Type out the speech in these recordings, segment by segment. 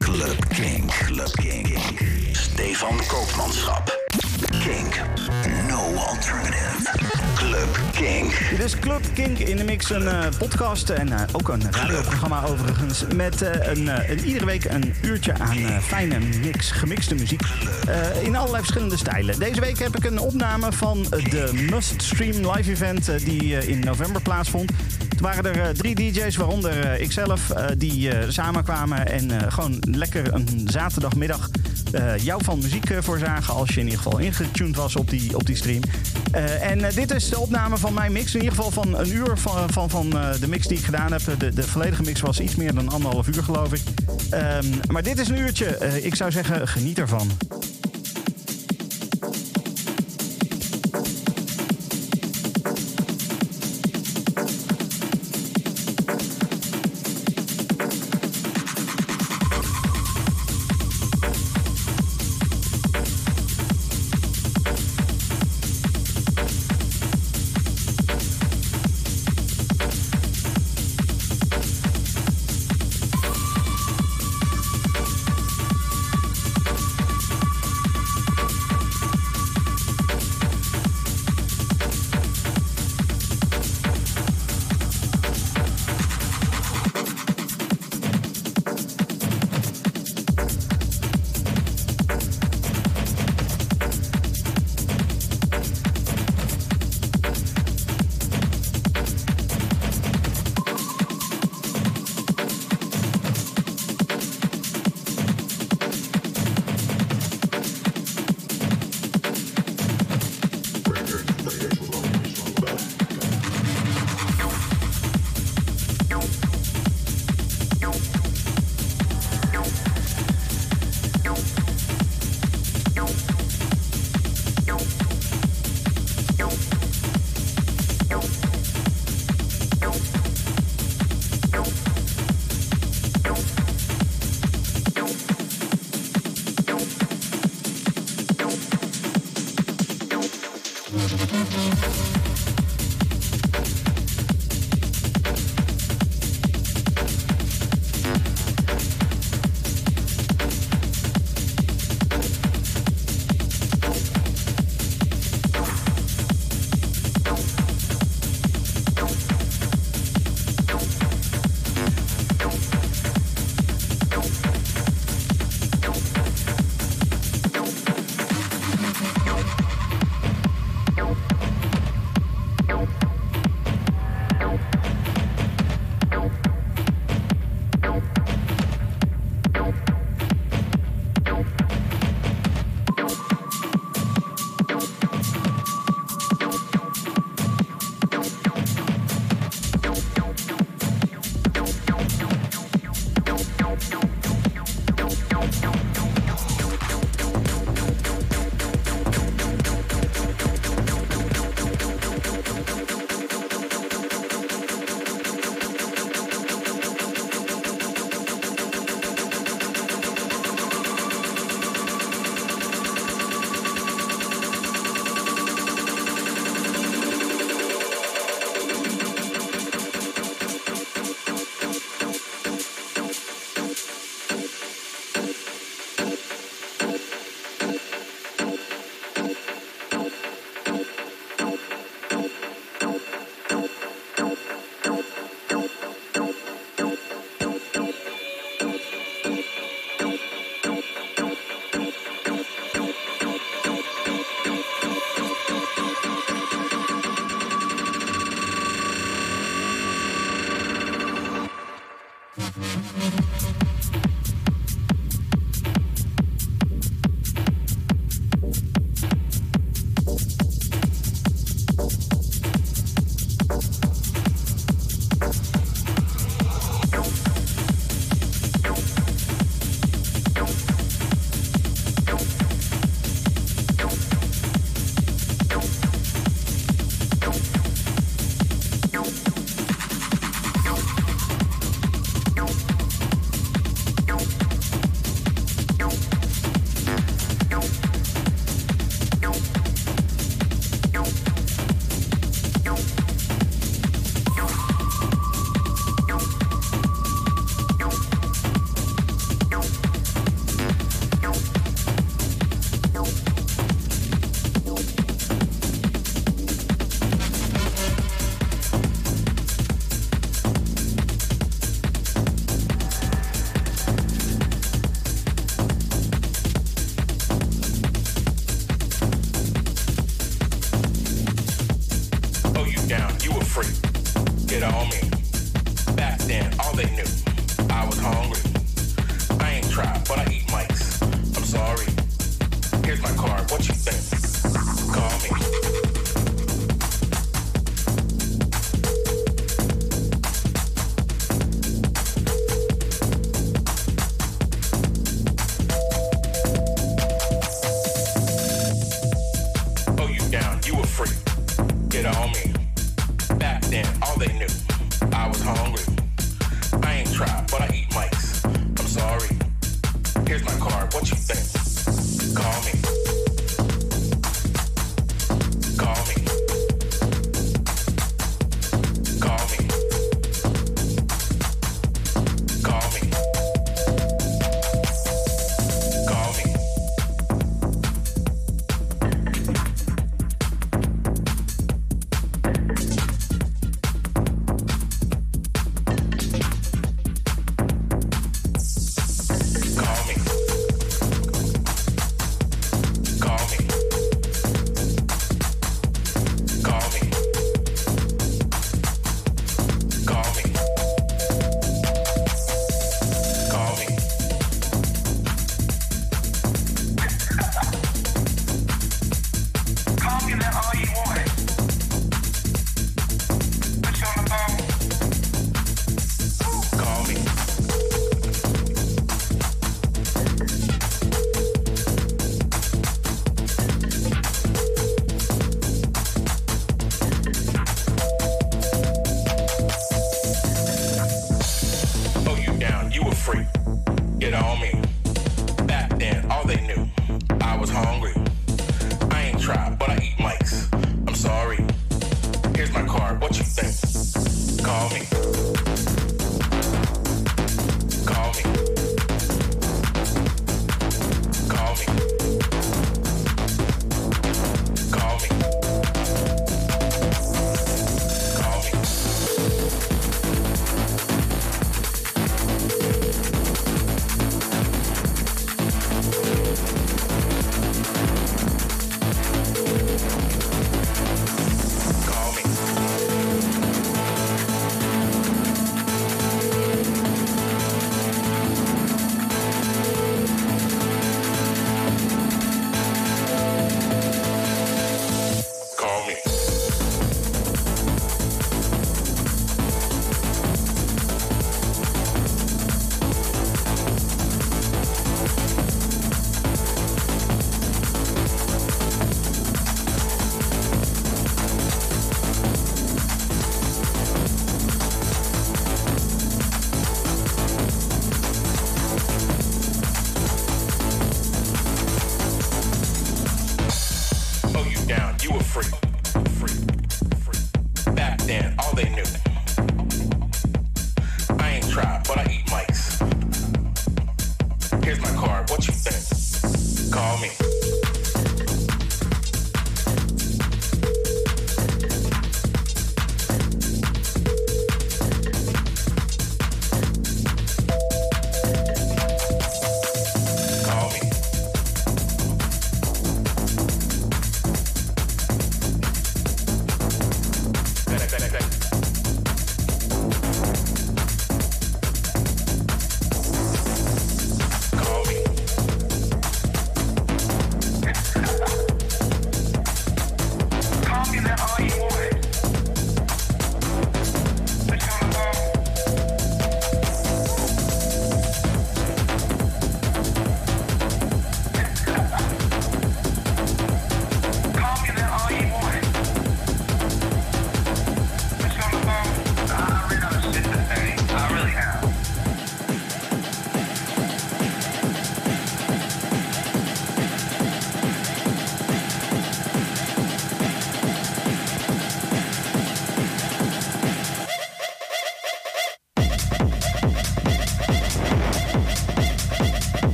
Club Kink. Club Kink. Stefan Koopmanschap. Kink. No alternative. Club Kink. Dit is Club Kink in de Mix, een eh, podcast en eh, ook een radioprogramma overigens. Met eh, een, een- iedere week een uurtje aan fijne mix, gemixte muziek. in allerlei verschillende stijlen. Deze week heb ik een opname van de Must Stream live event die in november plaatsvond. Het waren er drie DJ's, waaronder ikzelf, die samenkwamen en gewoon lekker een zaterdagmiddag eh, jou van muziek eh, voorzagen. Als je in ieder geval ingetuned was op die, op die stream. Eh, en dit is de opname van mijn mix. In ieder geval van een uur van, van, van de mix die ik gedaan heb. De, de volledige mix was iets meer dan anderhalf uur, geloof ik. Ehm, maar dit is een uurtje. Ik zou zeggen, geniet ervan. what I eat.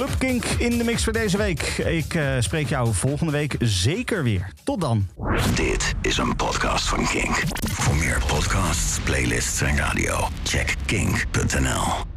Club Kink in de mix voor deze week. Ik uh, spreek jou volgende week zeker weer. Tot dan. Dit is een podcast van Kink. Voor meer podcasts, playlists en radio, check kink.nl.